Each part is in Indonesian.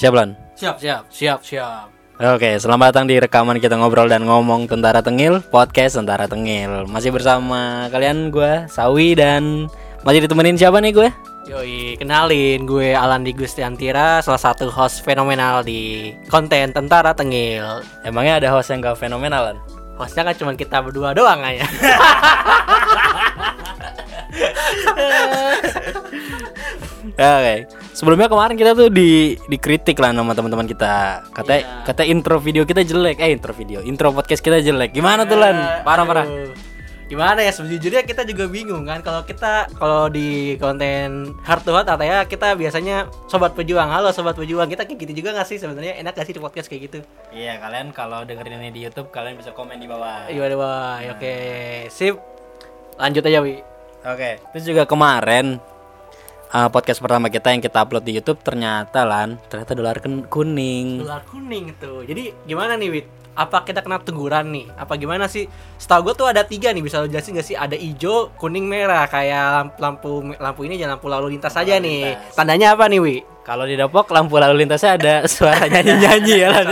Siap Lan? Siap, siap, siap, siap. Oke, selamat datang di rekaman kita ngobrol dan ngomong Tentara Tengil, podcast Tentara Tengil. Masih bersama kalian gue, Sawi dan masih ditemenin siapa nih gue? Yoi, kenalin gue Alandi Gustiantira, salah satu host fenomenal di konten Tentara Tengil. Emangnya ada host yang gak fenomenal Lan? Hostnya kan cuma kita berdua doang aja. Oke, sebelumnya kemarin kita tuh di dikritik lah sama teman-teman kita. Kata Iya. kata intro video kita jelek. Eh intro video, intro podcast kita jelek. Gimana tuh Lan? Parah parah. Aduh. Gimana ya sejujurnya kita juga bingung kan kalau kita kalau di konten heart to heart ya kita biasanya sobat pejuang. Halo sobat pejuang. Kita kayak gitu juga gak sih sebenarnya enak gak sih di podcast kayak gitu? Iya, kalian kalau dengerin ini di YouTube kalian bisa komen di bawah. Iya, wah, oke. Sip. Lanjut aja, Wi. Oke, terus juga kemarin uh, podcast pertama kita yang kita upload di YouTube ternyata lan ternyata dolar kun- kuning. Dolar kuning tuh. Jadi gimana nih, Wit? Apa kita kena teguran nih? Apa gimana sih? Setahu gue tuh ada tiga nih. Bisa lo jelasin gak sih? Ada hijau, kuning, merah. Kayak lamp- lampu lampu ini jangan lampu lalu lintas saja nih. lintas. Tandanya apa nih, Wi? Kalau di Depok lampu lalu lintasnya ada suara nyanyi-nyanyi ya lan.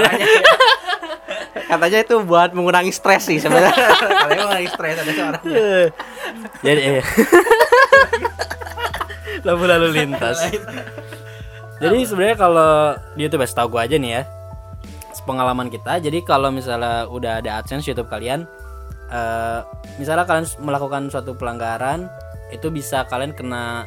Katanya itu buat mengurangi stres sih sebenarnya. Katanya mengurangi stres ada suaranya. Jadi eh. lampu lalu lintas. Jadi sebenarnya kalau di YouTube ya setahu gua aja nih ya. Pengalaman kita. Jadi kalau misalnya udah ada AdSense YouTube kalian eh misalnya kalian melakukan suatu pelanggaran itu bisa kalian kena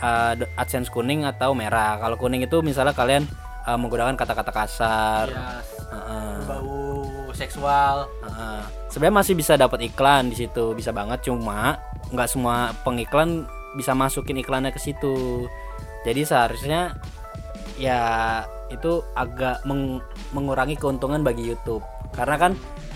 eh, AdSense kuning atau merah. Kalau kuning itu misalnya kalian eh, menggunakan kata-kata kasar. Ya, Heeh. bau seksual. Heeh. Sebenarnya masih bisa dapat iklan di situ, bisa banget. Cuma nggak semua pengiklan bisa masukin iklannya ke situ. Jadi seharusnya ya itu agak meng- mengurangi keuntungan bagi YouTube. Karena kan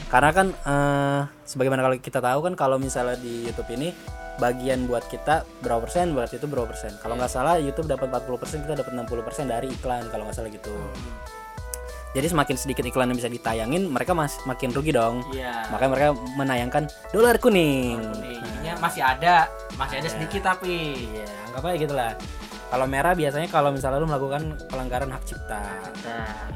karena kan eh, sebagaimana kalau kita tahu kan kalau misalnya di YouTube ini bagian buat kita berapa persen buat itu berapa persen. Kalau nggak salah YouTube dapat 40%, kita dapat 60% dari iklan kalau nggak salah gitu. Jadi semakin sedikit iklan yang bisa ditayangin, mereka mas makin rugi dong. Iya. Makanya mereka menayangkan dolar kuning. Jadinya masih ada, masih ada sedikit tapi. Iya, anggap aja gitu lah. Kalau merah biasanya kalau misalnya lu melakukan pelanggaran hak cipta. Nah,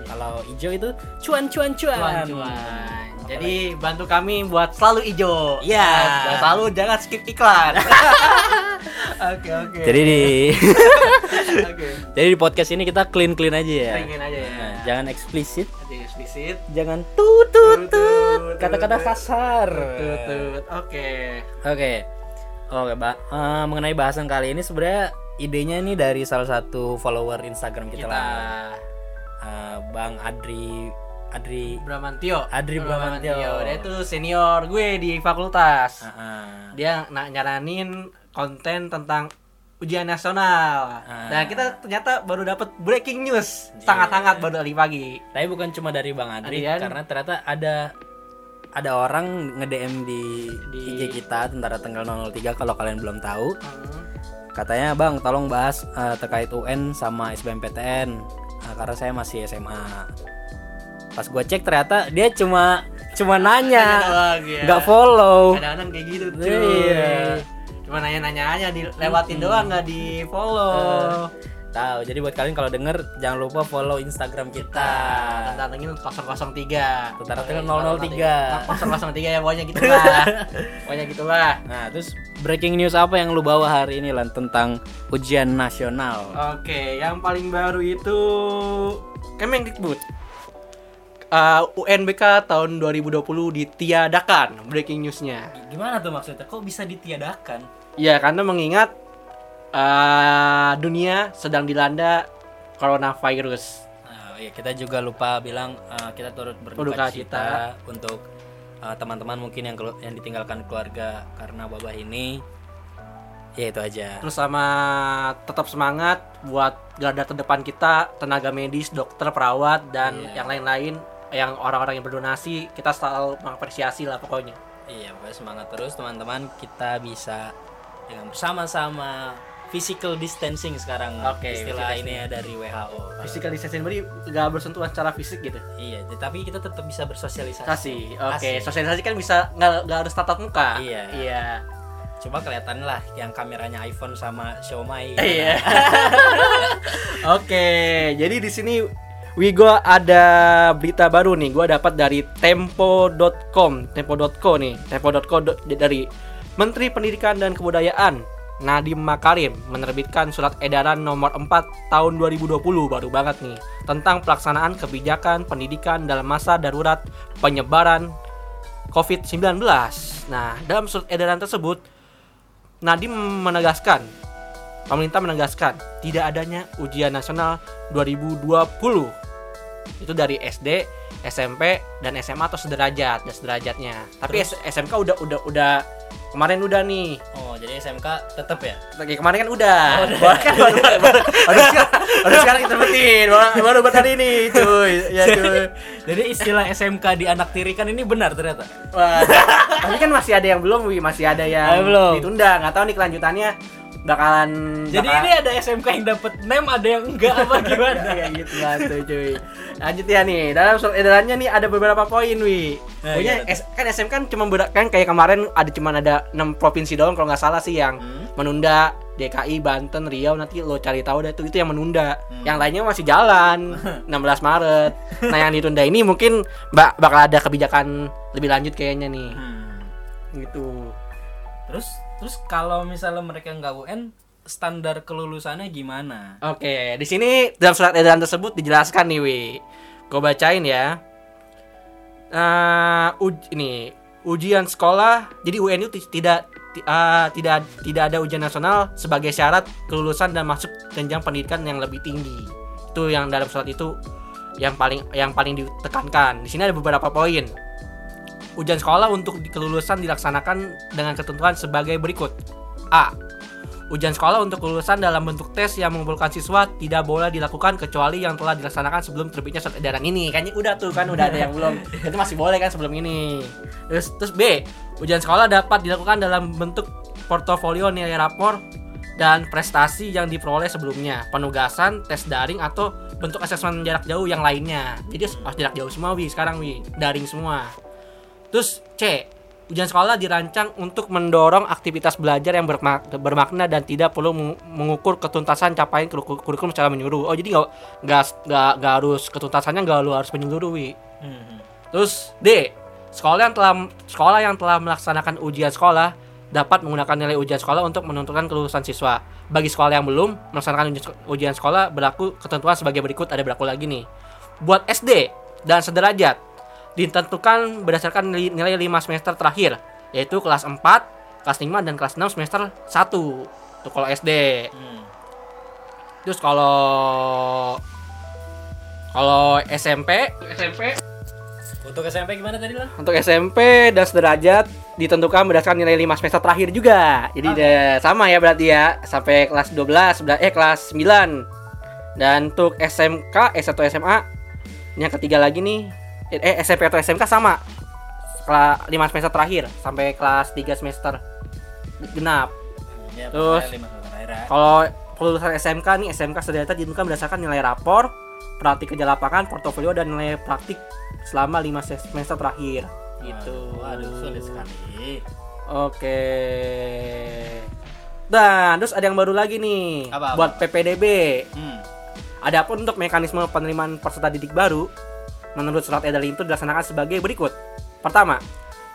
Kalau hijau itu cuan cuan cuan. cuan-cuan. Jadi bantu kami buat selalu hijau. Iya. Dan selalu jangan skip iklan. Oke oke. Jadi di Oke. jadi di podcast ini kita clean clean aja ya. Pengen aja ya. Jangan eksplisit, Jadi eksplisit. jangan tut tut Tut, tut, tut, kata-kata kasar. Tut, tut. Oke. Oke. Oke, Mbak. Eh, mengenai bahasan kali ini sebenarnya idenya nih dari salah satu follower Instagram kita, Kita lah. Eh, Bang Adri Adri Bramantio. Adri Bramantio. Dia itu senior gue di fakultas. Heeh. Dia nak nyaranin konten tentang ujian nasional. Ah. Dan kita ternyata baru dapat breaking news sangat-sangat baru tadi pagi. Tapi bukan cuma dari Bang Adri Adrian. karena ternyata ada ada orang nge-DM di, Di- IG kita Tentara Tenggal 003 kalau kalian belum tahu. Hmm. Katanya, "Bang, tolong bahas eh, terkait UN sama SBMPTN eh, karena saya masih SMA." Pas gue cek ternyata dia cuma cuma nanya, doang, ya. nggak follow. Kadang-kadang kayak gitu cuy. Iya. Cuma nanya-nanya aja dilewatin doang nggak di follow. Tahu. Jadi buat kalian kalau denger jangan lupa follow Instagram kita. Tentang ini 003. Tentara Tengil 003. 003 ya pokoknya gitu lah. pokoknya gitulah. Nah, terus breaking news apa yang lu bawa hari ini lan tentang ujian nasional? Oke, yang paling baru itu Kemendikbud. Uh, UNBK tahun 2020 ditiadakan breaking newsnya. Gimana tuh maksudnya? Kok bisa ditiadakan? Ya karena mengingat uh, dunia sedang dilanda coronavirus. Nah, ya kita juga lupa bilang uh, kita turut Berduka cita. cita untuk uh, teman-teman mungkin yang kelu- yang ditinggalkan keluarga karena wabah ini. Ya itu aja. Terus sama tetap semangat buat garda terdepan kita, tenaga medis, dokter, perawat dan Iya. yang lain-lain yang orang-orang yang berdonasi kita selalu mengapresiasi lah pokoknya. Iya, pokoknya semangat terus teman-teman. Kita bisa dengan bersama-sama physical distancing sekarang Oke, istilah ini ya dari WHO. Physical distancing berarti gak bersentuhan secara fisik gitu. Iya, tapi kita tetap bisa bersosialisasi. Kasih. Oke, Asik. sosialisasi kan bisa nggak nggak harus tatap muka. Iya. Iya. coba kelihatan lah yang kameranya iPhone sama Xiaomi Iya. Oke, jadi di sini Wigo ada berita baru nih. Gua dapat dari tempo.com, tempo.co nih. Tempo.co dari Menteri Pendidikan dan Kebudayaan Nadiem Makarim menerbitkan surat edaran nomor 4 tahun 2020 baru banget nih tentang pelaksanaan kebijakan pendidikan dalam masa darurat penyebaran COVID-19. Nah, dalam surat edaran tersebut Nadiem menegaskan pemerintah menegaskan tidak adanya ujian nasional 2020 itu dari SD, SMP dan SMA atau sederajat dan sederajatnya. Tapi S- SMK udah udah udah kemarin udah nih. oh jadi SMK tetap ya Lagi kemarin kan udah. Baru kan baru, baru, baru, sekarang, baru sekarang. Baru, baru buat hari ini, cuy. Ya cuy. jadi istilah SMK di anak tiri kan ini benar ternyata Wah, tapi kan masih ada yang belum, Wi. masih ada yang Ah, belum. ditunda. Nggak tahu nih kelanjutannya bakalan jadi bakal- ini ada SMK yang dapat nem ada yang enggak apa gimana? kayak gitu lah tuh cuy. Lanjut ya nih dalam surat edarannya nih ada beberapa poin wi. Nah, pokoknya S- kan SM kan cuma ber- kan kayak kemarin ada cuman ada 6 provinsi doang kalau nggak salah sih yang Hmm. menunda. DKI Banten Riau nanti lo cari tahu deh itu itu yang menunda. Hmm. yang lainnya masih jalan 16 Maret. Nah yang ditunda ini mungkin bak bakal ada kebijakan lebih lanjut kayaknya nih. Hmm. gitu. Terus terus kalau misalnya mereka nggak UN standar kelulusannya gimana Oke, di sini dalam surat edaran tersebut dijelaskan nih, Wi. Gue bacain ya. Nah, uj ini ujian sekolah. Jadi UN itu ti- tidak ti- ah, tidak tidak ada ujian nasional sebagai syarat kelulusan dan masuk jenjang pendidikan yang lebih tinggi. Itu yang dalam surat itu yang paling yang paling ditekankan. Di sini ada beberapa poin. Ujian sekolah untuk kelulusan dilaksanakan dengan ketentuan sebagai berikut. A. Ujian sekolah untuk kelulusan dalam bentuk tes yang mengumpulkan siswa tidak boleh dilakukan kecuali yang telah dilaksanakan sebelum terbitnya surat edaran ini. Kayaknya udah tuh kan udah ada yang belum. Itu masih boleh kan sebelum ini. Terus terus B. Ujian sekolah dapat dilakukan dalam bentuk portofolio nilai rapor dan prestasi yang diperoleh sebelumnya, penugasan, tes daring atau bentuk asesmen jarak jauh yang lainnya. Jadi harus jarak jauh semua wi sekarang wi, daring semua. Terus C, ujian sekolah dirancang untuk mendorong aktivitas belajar yang bermak- bermakna dan tidak perlu meng- mengukur ketuntasan capaian kurikulum secara menyeluruh. Oh jadi nggak nggak nggak harus ketuntasannya nggak lu harus menyeluruh. Hmm. Terus D, sekolah yang telah sekolah yang telah melaksanakan ujian sekolah dapat menggunakan nilai ujian sekolah untuk menentukan kelulusan siswa. Bagi sekolah yang belum melaksanakan ujian sekolah berlaku ketentuan sebagai berikut ada berlaku lagi nih. Buat SD dan sederajat ditentukan berdasarkan nilai, nilai 5 semester terakhir yaitu kelas 4, kelas 5 dan kelas 6 semester 1. Itu kalau SD. Hmm. Terus kalau kalau SMP, SMP untuk SMP gimana tadi lah Untuk SMP dan sederajat ditentukan berdasarkan nilai 5 semester terakhir juga. Jadi deh, sama ya berarti ya sampai kelas 12, sebelah- eh kelas 9. Dan untuk SMK, S1 SMA yang ketiga lagi nih eh SMP atau SMK sama. Kelas 5 semester terakhir sampai kelas 3 semester genap. ya, Terus, lima. Kalau kelulusan SMK nih, SMK sederajat ditentukan berdasarkan nilai rapor, praktik kerja lapangan, portofolio dan nilai praktik selama 5 semester terakhir. Gitu. waduh sulit sekali Oke. Dan terus ada yang baru lagi nih Apa, apa, buat apa? PPDB. hmm. Adapun untuk mekanisme penerimaan peserta didik baru, menurut surat edaran itu dilaksanakan sebagai berikut. Pertama,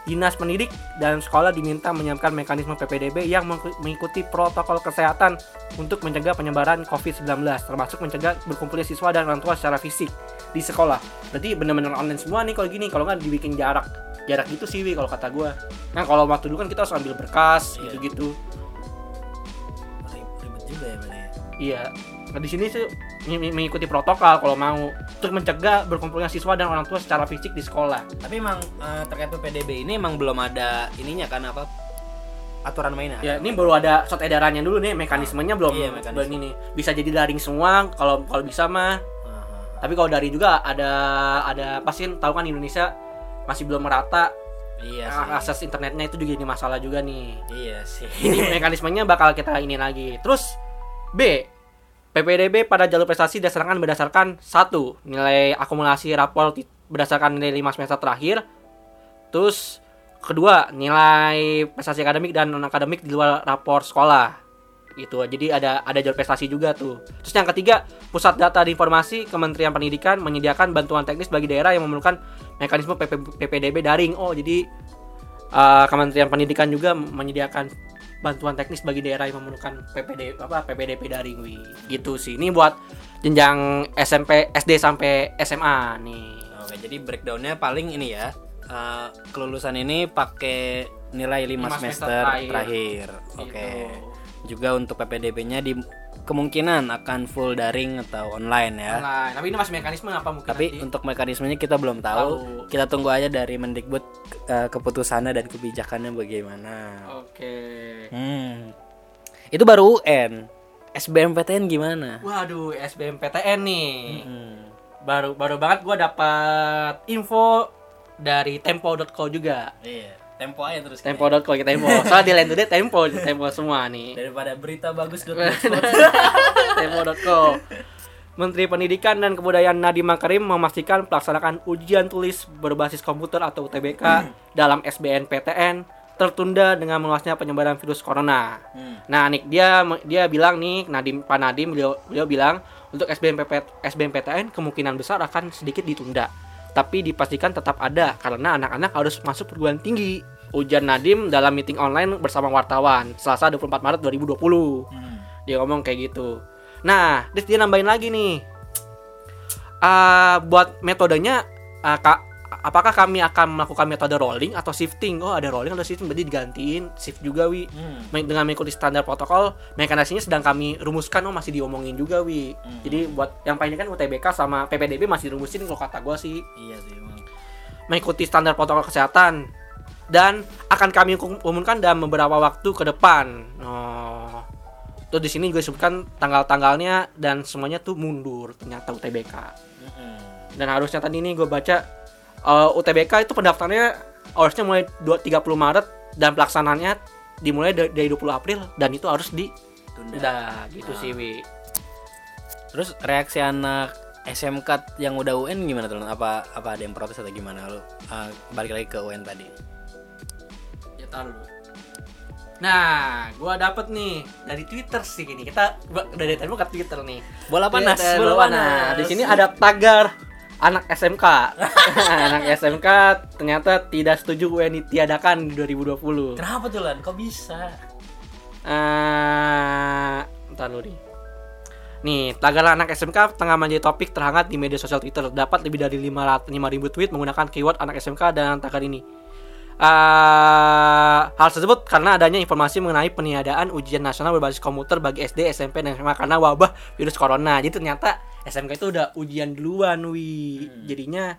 Dinas Pendidik dan sekolah diminta menyiapkan mekanisme PPDB yang meng- mengikuti protokol kesehatan untuk mencegah penyebaran COVID-19, termasuk mencegah berkumpulnya siswa dan orang tua secara fisik di sekolah. Berarti benar-benar online semua nih kalau gini, kalau nggak dibikin jarak. Jarak gitu sih, kalau kata gua. Nah, kalau waktu dulu kan kita harus ambil berkas Iya. gitu-gitu. Rib- ribet juga ya ya. Iya. Nah, di sini sih meng- meng- mengikuti protokol kalau mau untuk mencegah berkumpulnya siswa dan orang tua secara fisik di sekolah. tapi emang eh, terkait PPDB ini emang belum ada ininya kan apa aturan mainnya Ya, ini baru ada surat edarannya dulu nih, mekanismenya belum Iya, mekanisme. belum ini. Bisa jadi daring semua kalau kalau bisa mah. Aha. Tapi kalau dari juga ada ada pasti tahu kan Indonesia masih belum merata iya Ah, sih akses internetnya itu juga jadi masalah juga nih. iya sih Ini mekanismenya bakal kita ini lagi. Terus B PPDB pada jalur prestasi dilaksanakan berdasarkan satu nilai akumulasi rapor berdasarkan nilai 5 semester terakhir. Terus kedua nilai prestasi akademik dan non akademik di luar rapor sekolah. Gitu jadi ada ada jalur prestasi juga tuh. Terus yang ketiga pusat data dan informasi Kementerian Pendidikan menyediakan bantuan teknis bagi daerah yang memerlukan mekanisme PP, PPDB daring. Oh jadi uh, Kementerian Pendidikan juga menyediakan bantuan teknis bagi daerah yang memerlukan PPD apa PPDB daring wi gitu sih ini buat jenjang SMP SD sampai SMA nih Oke, jadi breakdownnya paling ini ya. eh, kelulusan ini pakai nilai 5 Lima semester, semester terakhir. terakhir. Oke. Gitu. Juga untuk PPDB-nya di kemungkinan akan full daring atau online ya. Nah, tapi ini masih mekanisme apa mungkin Tapi nanti? untuk mekanismenya kita belum tahu. Tahu. Kita tunggu aja dari Mendikbud eh, keputusannya dan kebijakannya bagaimana. Oke. Hmm. Itu baru UN. SBMPTN gimana? Waduh, SBMPTN nih. Hmm. Baru baru banget gua dapat info dari tempo.co juga. Iya. Tempo aja terus. Tempo.co kita Tempo. Soalnya di Land Today Tempo, Tempo semua nih. Daripada berita bagus Tempo.co. Menteri Pendidikan dan Kebudayaan Nadiem Makarim memastikan pelaksanaan ujian tulis berbasis komputer atau UTBK dalam SBMPTN tertunda dengan meluasnya penyebaran virus corona. Hmm. Nah, Nick dia dia bilang nih, Nadim Pak Nadim beliau beliau bilang untuk SBMPT, SBMPTN kemungkinan besar akan sedikit ditunda. Tapi dipastikan tetap ada karena anak-anak harus masuk perguruan tinggi. Ujian Nadim dalam meeting online bersama wartawan Selasa 24 Maret 2020. Hmm. Dia ngomong kayak gitu. Nah, terus dia nambahin lagi nih. Ah, buat metodenya ah, Kak, apakah kami akan melakukan metode rolling atau shifting? Oh, ada rolling ada shifting berarti digantiin shift juga wi Hmm. Dengan mengikuti standar protokol mekanismenya sedang kami rumuskan oh masih diomongin juga wi Hmm. jadi buat yang paling kan UTBK sama PPDB masih rumusin kalau kata gua sih Iya sih emang. mengikuti standar protokol kesehatan dan akan kami umumkan dalam beberapa waktu ke depan oh tuh di sini juga disebutkan tanggal-tanggalnya dan semuanya tuh mundur ternyata UTBK Mm-mm. dan harusnya tadi ini gue baca eh, UTBK itu pendaftarannya harusnya mulai 2 30 Maret dan pelaksanaannya dimulai da- dari 20 April dan itu harus di Tunda. udah gitu Nah. sih wi Terus reaksi anak SMK yang udah UN gimana tuh? Apa apa ada yang protes atau gimana lu? Uh, balik lagi ke UN tadi. ya taruh dulu. Nah, gua dapet nih dari Twitter sih ini. Kita gua- dari tadi ke Twitter nih. Bola panas, Twitter, bola panas. Di sini ada tagar anak SMK. anak SMK ternyata tidak setuju UN ditiadakan di 2020. Kenapa tuh Lan? Kok bisa? Eh, entar dulu nih. Nih, tagar anak SMK tengah menjadi topik terhangat di media sosial Twitter. Dapat lebih dari 500 5000 tweet menggunakan keyword anak SMK dan tagar ini. Eh, hal tersebut karena adanya informasi mengenai peniadaan ujian nasional berbasis komputer bagi SD, SMP, dan SMA karena wabah virus corona. Jadi ternyata SMK itu udah ujian duluan, wi. Jadinya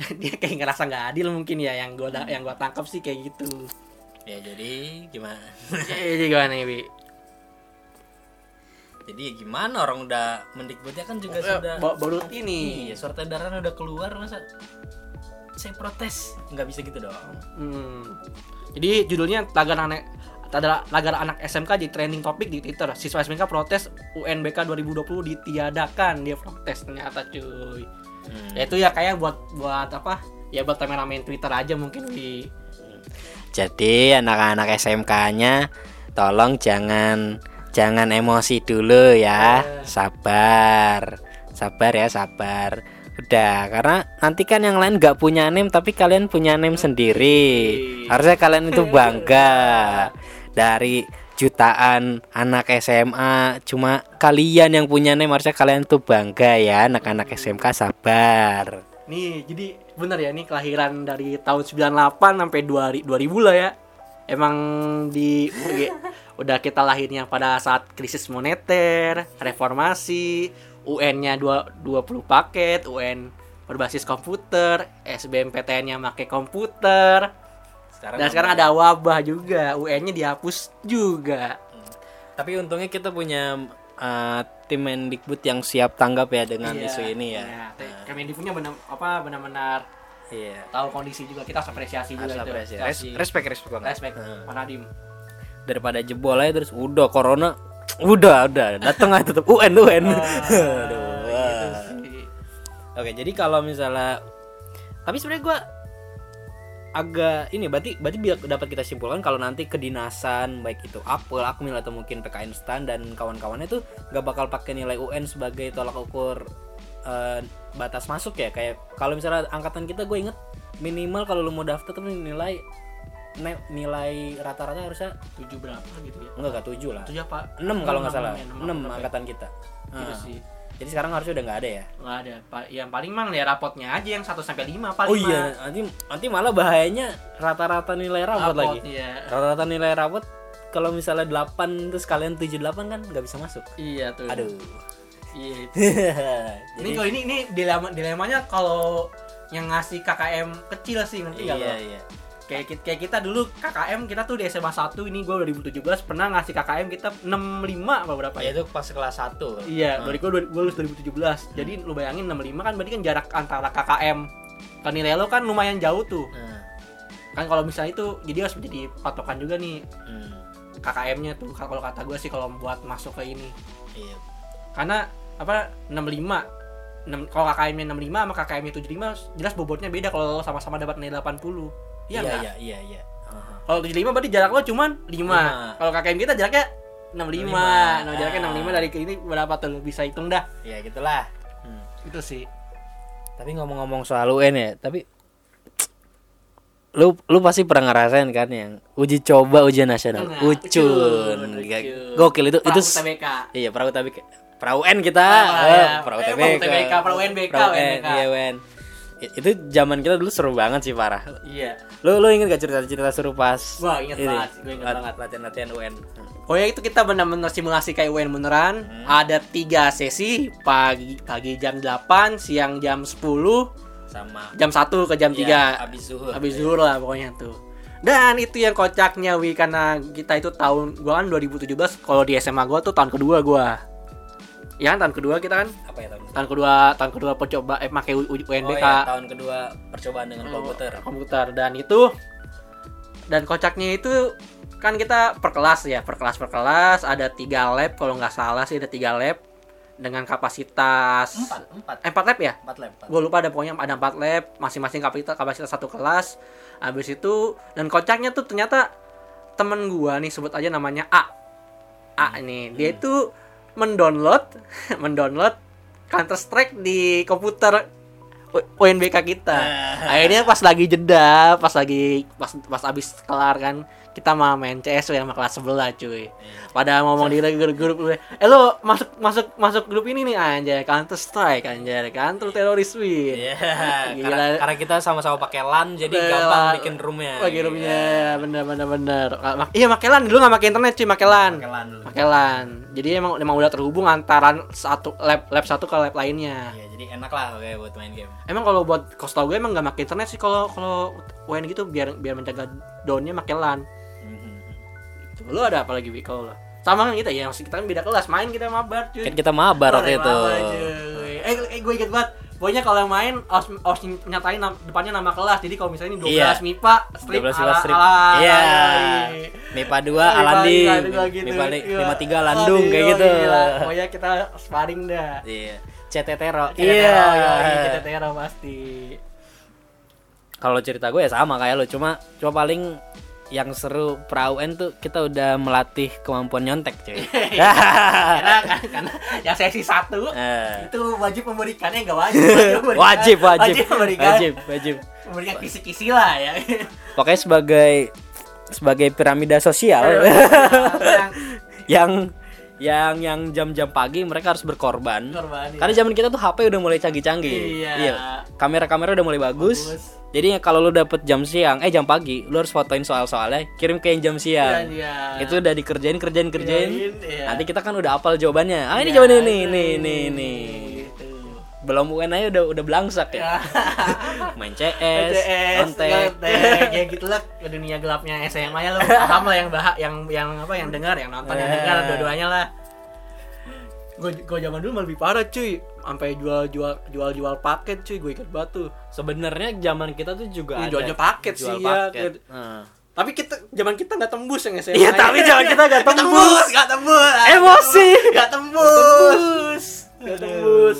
dia kayak ngerasa nggak adil mungkin ya yang gua yang gua tangkap sih kayak gitu. Ya jadi gimana? Jadi gimana Wi? jadi ya gimana orang udah mendikbudnya kan juga Eh, sudah ba- baru ini. Iya, surat edaran udah keluar masa saya protes nggak bisa gitu dong. Hmm. Jadi judulnya tagar anak tagar, tagar anak SMK di trending topik di Twitter. Siswa SMK protes UNBK 2020 ditiadakan. Dia protes ternyata cuy. Hmm. Ya itu ya kayak buat buat apa? Ya buat rame-ramein Twitter aja mungkin di Jadi anak-anak SMK-nya tolong jangan jangan emosi dulu ya. Sabar. Sabar ya, sabar. Udah, karena nanti kan yang lain nggak punya name tapi kalian punya name sendiri. Harusnya kalian itu bangga dari jutaan anak SMA cuma kalian yang punya name harusnya kalian tuh bangga ya anak-anak SMK sabar Nih, jadi bener ya nih kelahiran dari tahun 98 sampai 2000 2000 lah ya. Emang di udah kita lahirnya pada saat krisis moneter, reformasi, UN-nya 20 paket, UN berbasis komputer, SBMPTN-nya pakai komputer. Dan sekarang ada wabah juga, UN-nya dihapus juga. tapi untungnya kita punya uh, tim Mendikbud yang siap tanggap ya dengan Iya, isu ini ya iya. Kemendikbudnya benar apa benar-benar iya tahu kondisi juga kita harus apresiasi juga harus itu. apresiasi. Res- respect respect banget Respect, Heeh. Pak Nadiem. daripada jebol aja terus udah corona udah udah datang aja tetap UN UN Ah, Aduh, gitu. Oke, jadi kalau misalnya tapi sebenarnya gua agak ini berarti berarti biar dapat kita simpulkan kalau nanti kedinasan baik itu Apple, Akmil atau mungkin PKN Stan dan kawan-kawannya tuh nggak bakal pakai nilai UN sebagai tolak ukur eh, batas masuk ya? Kayak kalau misalnya angkatan kita gue inget minimal kalau lu mau daftar tuh nilai nilai rata-rata harusnya tujuh berapa gitu ya? Enggak enggak tujuh lah. Tujuh apa? Enam kalau nggak salah. enam, apa ya? angkatan kita. Gitu Ah. sih jadi sekarang harusnya udah nggak ada ya? Nggak ada. Pa- yang paling mang ya rapotnya aja yang 1 sampai lima paling oh iya nanti nanti malah bahayanya rata-rata nilai rapot lagi. iya. Rata-rata nilai rapot kalau misalnya 8 terus kalian 78 kan nggak bisa masuk. Iya tuh. Aduh. Iya. Jadi ini kalau ini ini dilema dilemanya kalau yang ngasih KKM kecil sih nggak iya iya kayak kita, kayak kita dulu KKM kita tuh di SMA 1 ini gue 2017 pernah ngasih KKM kita 65 apa berapa ya ya? itu pas kelas 1 Iya, dari gue gue lulus 2017. Jadi lu bayangin 65 kan berarti kan jarak antara KKM ke nilai lo kan lumayan jauh tuh. nah, Kan kalau misalnya itu jadi harus menjadi patokan juga nih hmm, KKM-nya tuh kalau kata gue sih kalau buat masuk ke ini. iya Karena apa 65 Nem- kalau KKM-nya 65 sama KKM-nya 75 jelas bobotnya beda kalau sama-sama dapat nilai 80. Iya iya nggak? iya iya iya Aha. Kalau 75 berarti jarak lo cuman 5. Lima. Kalau KKM kita jaraknya 65. Lima. Nah, jaraknya Ah. 65 dari ke ini berapa tuh? Bisa hitung dah. ya gitulah Hmm. Itu sih. tapi ngomong-ngomong soal UN ya tapi lu lu pasti pernah ngerasain kan yang uji coba ujian nasional Nah, ucun, ucun, gokil itu itu TBK. iya perahu tapi perahu UN kita Ah, eh, ya. perahu Eh, TBK perahu TBK, perahu UNBK, Perahu UNBK. iya itu zaman kita dulu seru banget sih parah Iya. lu lu inget gak cerita-cerita seru pas Wah, inget ini, banget, gue inget lat- banget. latihan-latihan UN Oh ya itu kita benar-benar simulasi kayak UN beneran. Ada tiga sesi pagi pagi jam 8, siang jam 10, sama jam 1 ke jam 3. ya, abis zuhur Habis zuhur lah pokoknya tuh. Dan itu yang kocaknya Wi karena kita itu tahun gua kan 2017 kalau di SMA gua tuh tahun kedua gua. Ya kan tahun kedua kita kan? Apa ya tahun tahun kedua tahun kedua percoba eh pakai U- U- Oh UNBK ya, tahun kedua percobaan dengan komputer. komputer. Dan itu dan kocaknya itu kan kita per kelas ya per kelas per kelas. Ada tiga lab kalau nggak salah sih ada tiga lab. Dengan kapasitas empat empat. Eh, empat lab ya? Empat lab gue lupa ada pokoknya ada empat lab masing-masing kapasitas kapasitas satu kelas. Habis itu dan kocaknya tuh ternyata temen gua nih sebut aja namanya A. A ini dia itu mendownload mendownload Counter Strike di komputer UNBK kita. Akhirnya pas lagi jeda pas lagi pas pas abis kelar kan kita mau main CS sama kelas sebelah cuy pada ngomong di grup grup eh lo masuk masuk masuk grup ini nih anjay Counter Strike anjay Counter Teroris win Iya, Gila. karena, karena kita sama-sama pakai LAN jadi Bener. gampang bikin roomnya. Lagi roomnya bener bener bener. Mak- Iya pakai LAN dulu nggak pakai internet cuy pakai LAN. Pakai LAN. Pakai. Jadi emang emang udah terhubung antara satu lab lab satu ke lab lainnya. Iya, jadi enak lah kayak buat main game. Emang kalau buat kos tau gue emang nggak pakai internet sih kalau kalau UN gitu biar biar menjaga downnya pakai LAN. Mhm. Tuh, lu ada apa lagi kalau lu? Sama kan kita ya, maksud kita kan beda kelas main kita mabar cuy. Kan kita mabar waktu itu. mabar. Eh, eh gue inget banget. Pokoknya kalau yang main harus, harus nyatain nam- depannya nama kelas. Jadi kalau misalnya ini 12 Iya. MIPA, strip 12 ala, strip. Iya. ala- MIPA 2 MIPA Alanding, tiga gitu. MIPA Iya. 53 Landung kayak gitu. gila. Pokoknya kita sparring dah. Iya. CTTero. Iya, kita tera pasti. Kalau cerita gue ya sama kayak lo, cuma cuma paling yang seru perauen tuh kita udah melatih kemampuan nyontek cuy. karena, karena yang sesi satu Eh, itu wajib memberikannya nggak wajib. memberikan- wajib wajib memberikan, wajib wajib memberikan kisi-kisi lah ya. pokoknya sebagai sebagai piramida sosial Yang yang yang jam-jam pagi mereka harus berkorban korban. karena zaman kita tuh HP udah mulai canggih-canggih Iya. kamera-kamera udah mulai bagus, Bagus. jadi kalau lu dapet jam siang eh jam pagi lu harus fotoin soal-soalnya kirim ke yang jam siang Iya, iya. itu udah dikerjain kerjain kerjain Kerjain, iya. nanti kita kan udah hafal jawabannya ah ini Iya, jawabannya nih nih nih nih gitu. Belum UN aja udah udah belangsak Ya. ya. Main CS, CS, kontek ya gitu lah ke dunia gelapnya SMA ya lo paham lah yang bahak yang yang apa yang dengar yang nonton yang Eh. dengar dua-duanya lah. Gue gue zaman dulu malah lebih parah cuy. Sampai jual jual jual jual paket cuy. Gue ikat batu sebenarnya zaman kita tuh juga Iya, ada jual-jual paket jual sih, ya. tapi kita zaman kita nggak tembus yang SMA Iya, tapi zaman kita nggak tembus. nggak tembus. Emosi. nggak tembus. Nggak tembus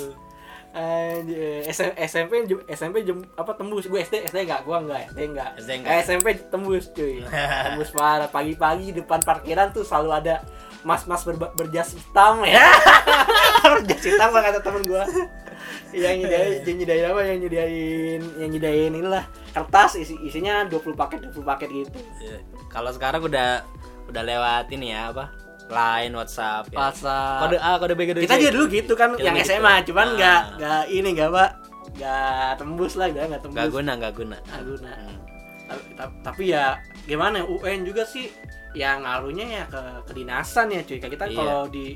Anjir, SM, SMP SMP jem, apa tembus. Gue SD SD enggak gue enggak SD enggak SD enggak. Eh, SMP tembus cuy. Tembus parah. Pagi-pagi depan parkiran tuh selalu ada mas-mas berba- berjas hitam ya. Berjas hitam lah kata temen gue yang nyediain yang nyediain apa? Yang nyediain yang nyediain inilah. Kertas isi isinya 20 paket 20 paket gitu. Iya. Kalau sekarang udah udah lewat ini ya apa? Line, WhatsApp ya. WhatsApp. Kode A, kode B, kode kita C. juga dulu gitu kan Kita yang gitu. SMA cuman nggak nggak ini nggak apa nggak tembus lah nggak nggak tembus Gak guna, gak guna. Nggak guna. Hmm. Ta- ta- tapi ya gimana ya, UN juga sih yang ngaruhnya ya ke kedinasan ya cuy kayak kita Iya. kalau di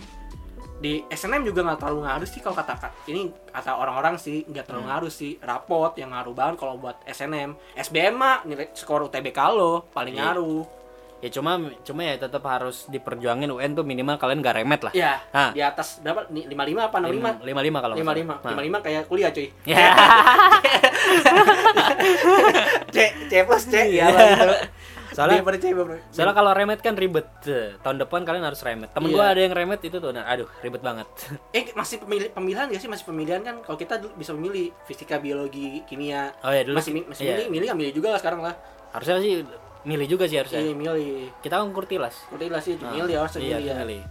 di SNM juga nggak terlalu ngaruh sih kalau kata ini kata orang-orang sih nggak terlalu Hmm. ngaruh sih rapot yang ngaruh banget kalau buat SNM SBM mah nilai skor UTBK lo paling Iya. ngaruh Ya cuma cuma ya tetap harus diperjuangin UN tuh minimal kalian gak remet lah. ya Hah. di atas berapa Ni- 55 apa 65 lima lima kalau lima salah. lima Nah. lima lima kayak kuliah cuy Ya. C C plus C ya Soalnya soalnya kalau remet kan ribet. Tahun depan kalian harus remet. Temen Iya. gua ada yang remet itu tuh, nah, aduh ribet banget. eh masih pemilih pemilihan gak sih masih pemilihan kan kalau kita dulu bisa memilih fisika biologi kimia Oh ya dulu masih masih iya. milih milih milih juga lah sekarang lah harusnya sih milih juga sih harusnya. iya milih Kita kan kurtilas. lah sih Nah, milih harus iya, milih ya milih.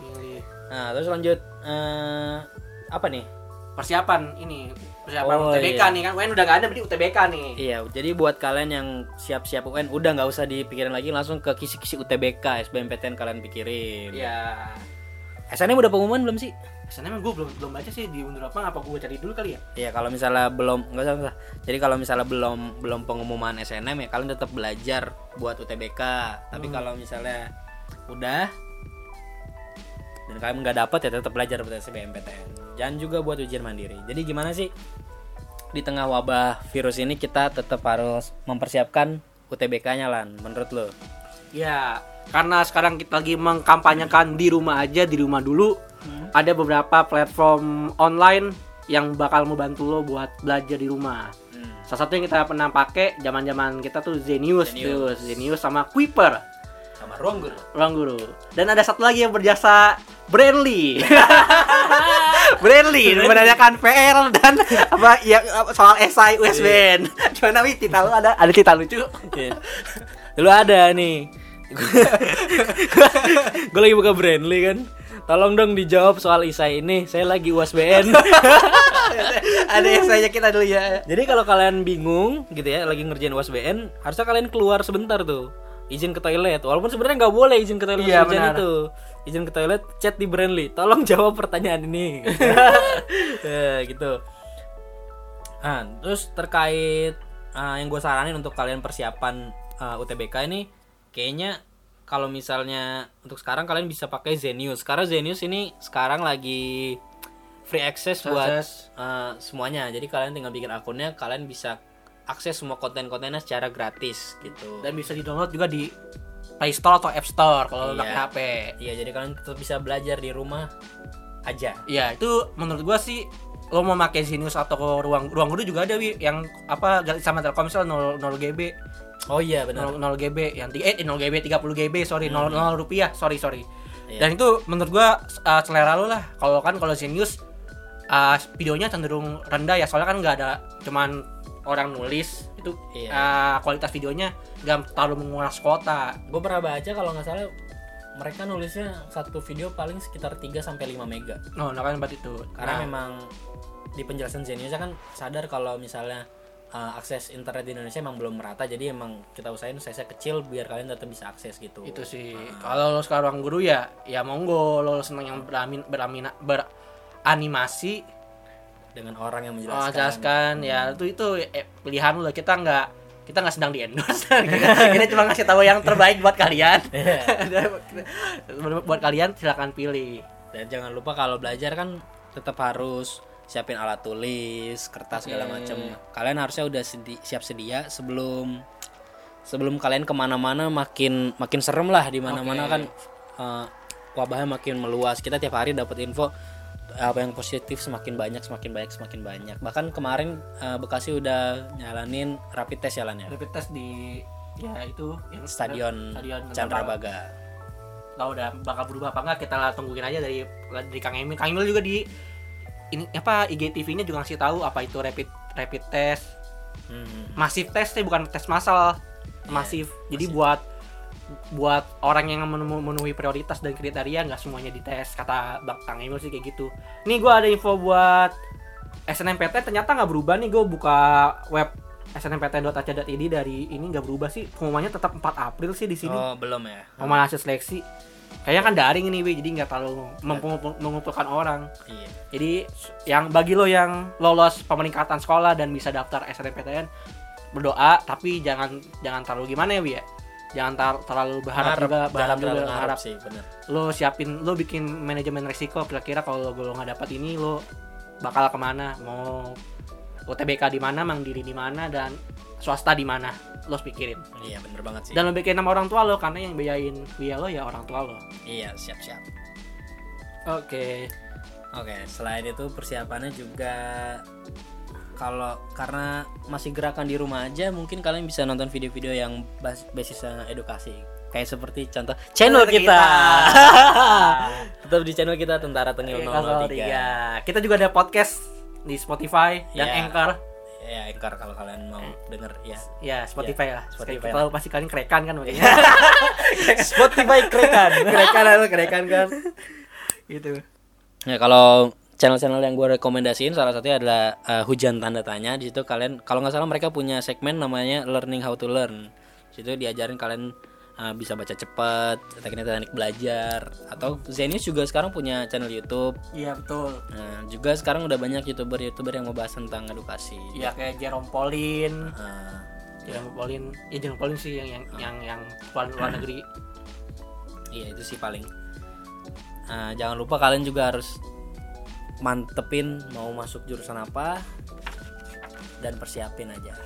milih Nah, terus lanjut eh apa nih? persiapan ini persiapan Oh, UTBK iya. nih kan UN udah gak ada berarti UTBK nih Iya, jadi buat kalian yang siap-siap UN udah nggak usah dipikirin lagi langsung ke kisi-kisi UTBK, SBMPTN kalian pikirin. iya SNM udah pengumuman belum sih? Sebenarnya gue belum belum baca sih di undur apa apa gue cari dulu kali ya Iya, kalau misalnya belum nggak usah, usah. Jadi kalau misalnya belum belum pengumuman SNM ya kalian tetap belajar buat UTBK. Tapi Hmm. kalau misalnya udah dan kalian nggak dapat ya tetap belajar buat SBMPTN. Jangan juga buat ujian mandiri. Jadi gimana sih di tengah wabah virus ini kita tetap harus mempersiapkan UTBK-nya lan menurut lo? ya karena sekarang kita lagi mengkampanyekan di rumah aja di rumah dulu Hmm. ada beberapa platform online yang bakal membantu lo buat belajar di rumah Salah satu yang kita pernah pakai zaman-zaman kita tuh Zenius, tuh, Zenius. Zenius sama Kuiper, Sama ruang guru. ruang guru. Dan ada satu lagi yang berjasa Brandly. Brandly menanyakan PR dan apa ya soal esai USBN. Gimana Wi? Tita lu ada ada tita lucu. Iya. Dulu ada nih. gue lagi buka Brandly kan. Tolong dong dijawab soal isai ini. Saya lagi USBN. ada esainya kita dulu ya. Jadi kalau kalian bingung gitu ya, lagi ngerjain USBN, harusnya kalian keluar sebentar tuh. Izin ke toilet. Walaupun sebenarnya nggak boleh izin ke toilet Iya, benar. itu. Izin ke toilet, chat di Brandly. Tolong jawab pertanyaan ini. ya, gitu. Nah, terus terkait uh, yang gue saranin untuk kalian persiapan uh, UTBK ini, kayaknya kalau misalnya untuk sekarang kalian bisa pakai Zenius. Karena Zenius ini sekarang lagi free access buat uh, semuanya. Jadi kalian tinggal bikin akunnya, kalian bisa akses semua konten-kontennya secara gratis gitu. Dan bisa di-download juga di Play Store atau App Store kalau Iya. pakai HP. Iya, jadi kalian tetap bisa belajar di rumah aja. Iya, itu menurut gua sih lo mau pakai Zenius atau ruang ruang guru juga ada wi yang apa sama Telkomsel 0, 0 GB Oh iya benar. 0, 0 GB yang eh 0 GB 30 GB sorry 0, 0 rupiah sorry sorry Iya. dan itu menurut gua uh, selera lo lah kalau kan kalau Zenius uh, videonya cenderung rendah ya soalnya kan nggak ada cuman orang nulis itu Iya. uh, kualitas videonya nggak terlalu menguras kuota Gue pernah baca kalau nggak salah mereka nulisnya satu video paling sekitar 3 sampai 5 mega. no nah kan berarti itu Karena Nah, memang di penjelasan Zenius kan sadar kalau misalnya uh, akses internet di Indonesia emang belum merata jadi emang kita usahain size kecil biar kalian tetap bisa akses gitu. itu sih. Kalau lo sekarang guru ya ya monggo lo seneng yang beramin beramina beranimasi. Dengan orang yang oh, menjelaskan. jelaskan ya itu itu eh, pilihan lo. Kita nggak kita nggak sedang di endorse. Kita cuma ngasih tahu yang terbaik buat kalian. Buat kalian silakan pilih. Dan jangan lupa kalau belajar kan tetap harus siapin alat tulis, kertas segala Oke. macam. Kalian harusnya udah sedi- siap sedia sebelum sebelum kalian ke mana-mana makin makin serem lah di mana-mana Oke. kan eh, wabahnya makin meluas. Kita tiap hari dapat info apa yang positif semakin banyak, semakin banyak, semakin banyak. Bahkan kemarin eh, Bekasi udah nyalanin rapid test jalannya. rapid test di ya itu yang Stadion stadion Candrabaga. tahu udah bakal berubah apa enggak kita lah tungguin aja dari dari Kang Emil Kang Emil juga di ini apa IGTV-nya juga ngasih tahu apa itu rapid rapid test. Hmm. masif tes sih bukan tes massal. Masif. Jadi masif. buat buat orang yang menu- memenuhi prioritas dan kriteria nggak semuanya dites kata bang kang Emil sih kayak gitu. Nih gue ada info buat SNMPT ternyata nggak berubah nih gue buka web snmptn.ac.id dari ini nggak berubah sih. Pengumumannya tetap 4 April sih di sini. Oh, belum ya. pengumuman hasil seleksi kayaknya kan daring ini Wi, jadi nggak terlalu mengumpul- mengumpulkan orang Iya. jadi yang bagi lo yang lolos pemeningkatan sekolah dan bisa daftar SNMPTN berdoa tapi jangan jangan terlalu gimana ya Wi ya. Jangan tar- terlalu berharap juga jangan berharap juga terlalu berharap. sih, bener. Lo siapin lo bikin manajemen risiko kira-kira kalau lo nggak dapat ini lo bakal ke mana mau UTBK di mana, Mandiri di mana dan swasta di mana lo pikirin Iya, bener banget sih. dan lo bikin nama orang tua lo karena yang biayain biaya lo ya orang tua lo Iya, siap-siap. oke Oke, selain itu persiapannya juga kalau karena masih gerakan di rumah aja mungkin kalian bisa nonton video-video yang bas- basisnya edukasi kayak seperti contoh channel kita, kita. tetap di channel kita Tentara Tengil 003 Iya, kita juga ada podcast di Spotify dan Iya. Anchor. Ya Anchor kalau kalian mau denger ya Ya, Spotify lah. Spotify Spotify. Tahu pasti kalian kerekan kan makanya. Spotify kerekan kerekan lah, kerekan kan. Gitu. ya kalau channel-channel yang gue rekomendasiin salah satunya adalah uh, hujan tanda tanya di situ kalian kalau nggak salah mereka punya segmen namanya learning how to learn di situ diajarin kalian uh, bisa baca cepat teknik-teknik belajar atau Zenius juga sekarang punya channel YouTube Iya, betul. nah juga sekarang udah banyak youtuber-youtuber yang membahas tentang edukasi Iya kayak Jerome Pauline. Uh, Jerome Pauline, ya Jerome Pauline sih yang yang yang yang luar, luar negeri. Iya itu sih paling. Nah, jangan lupa kalian juga harus mantepin mau masuk jurusan apa dan persiapin aja.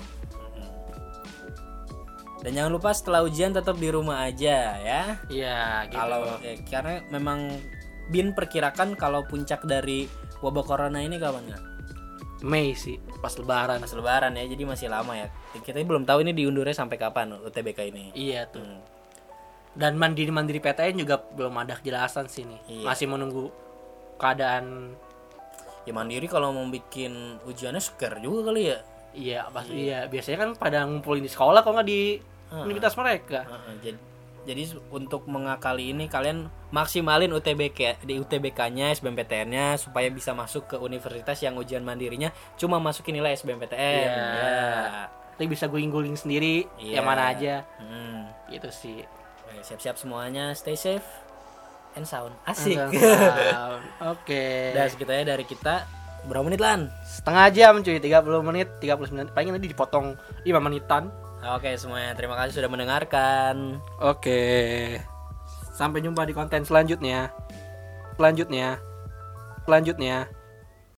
Dan jangan lupa setelah ujian tetap di rumah aja ya. Iya, gitu. Kalau eh, karena memang Bin perkirakan kalau puncak dari wabah corona ini kapan nggak? Mei sih, pas lebaran. Pas lebaran ya, jadi masih lama ya. Kita belum tahu ini diundurnya sampai kapan UTBK ini. Iya tuh. Hmm. Dan mandiri mandiri PTN juga belum ada kejelasan sih nih. Iya. Masih menunggu keadaan Ya mandiri kalau mau bikin ujiannya scare juga kali ya. Iya, pasti iya. Biasanya kan pada ngumpulin di sekolah kok nggak di universitas mereka. Heeh, jadi jadi untuk mengakali ini kalian maksimalin UTBK di UTBK-nya, SBMPTN-nya supaya bisa masuk ke universitas yang ujian mandirinya cuma masukin nilai SBMPTN. Iya. Ya. Tapi bisa guling-guling sendiri Iya. yang mana aja. Hmm. Gitu sih. Siap-siap semuanya, stay safe and sound. Asik. Oke. Dan segitu dari kita. Berapa menit lan? Setengah jam cuy, 30 menit, 39. Paling nanti dipotong 5 menitan. Oke semuanya, terima kasih sudah mendengarkan. Oke. Sampai jumpa di konten selanjutnya. Selanjutnya. Selanjutnya.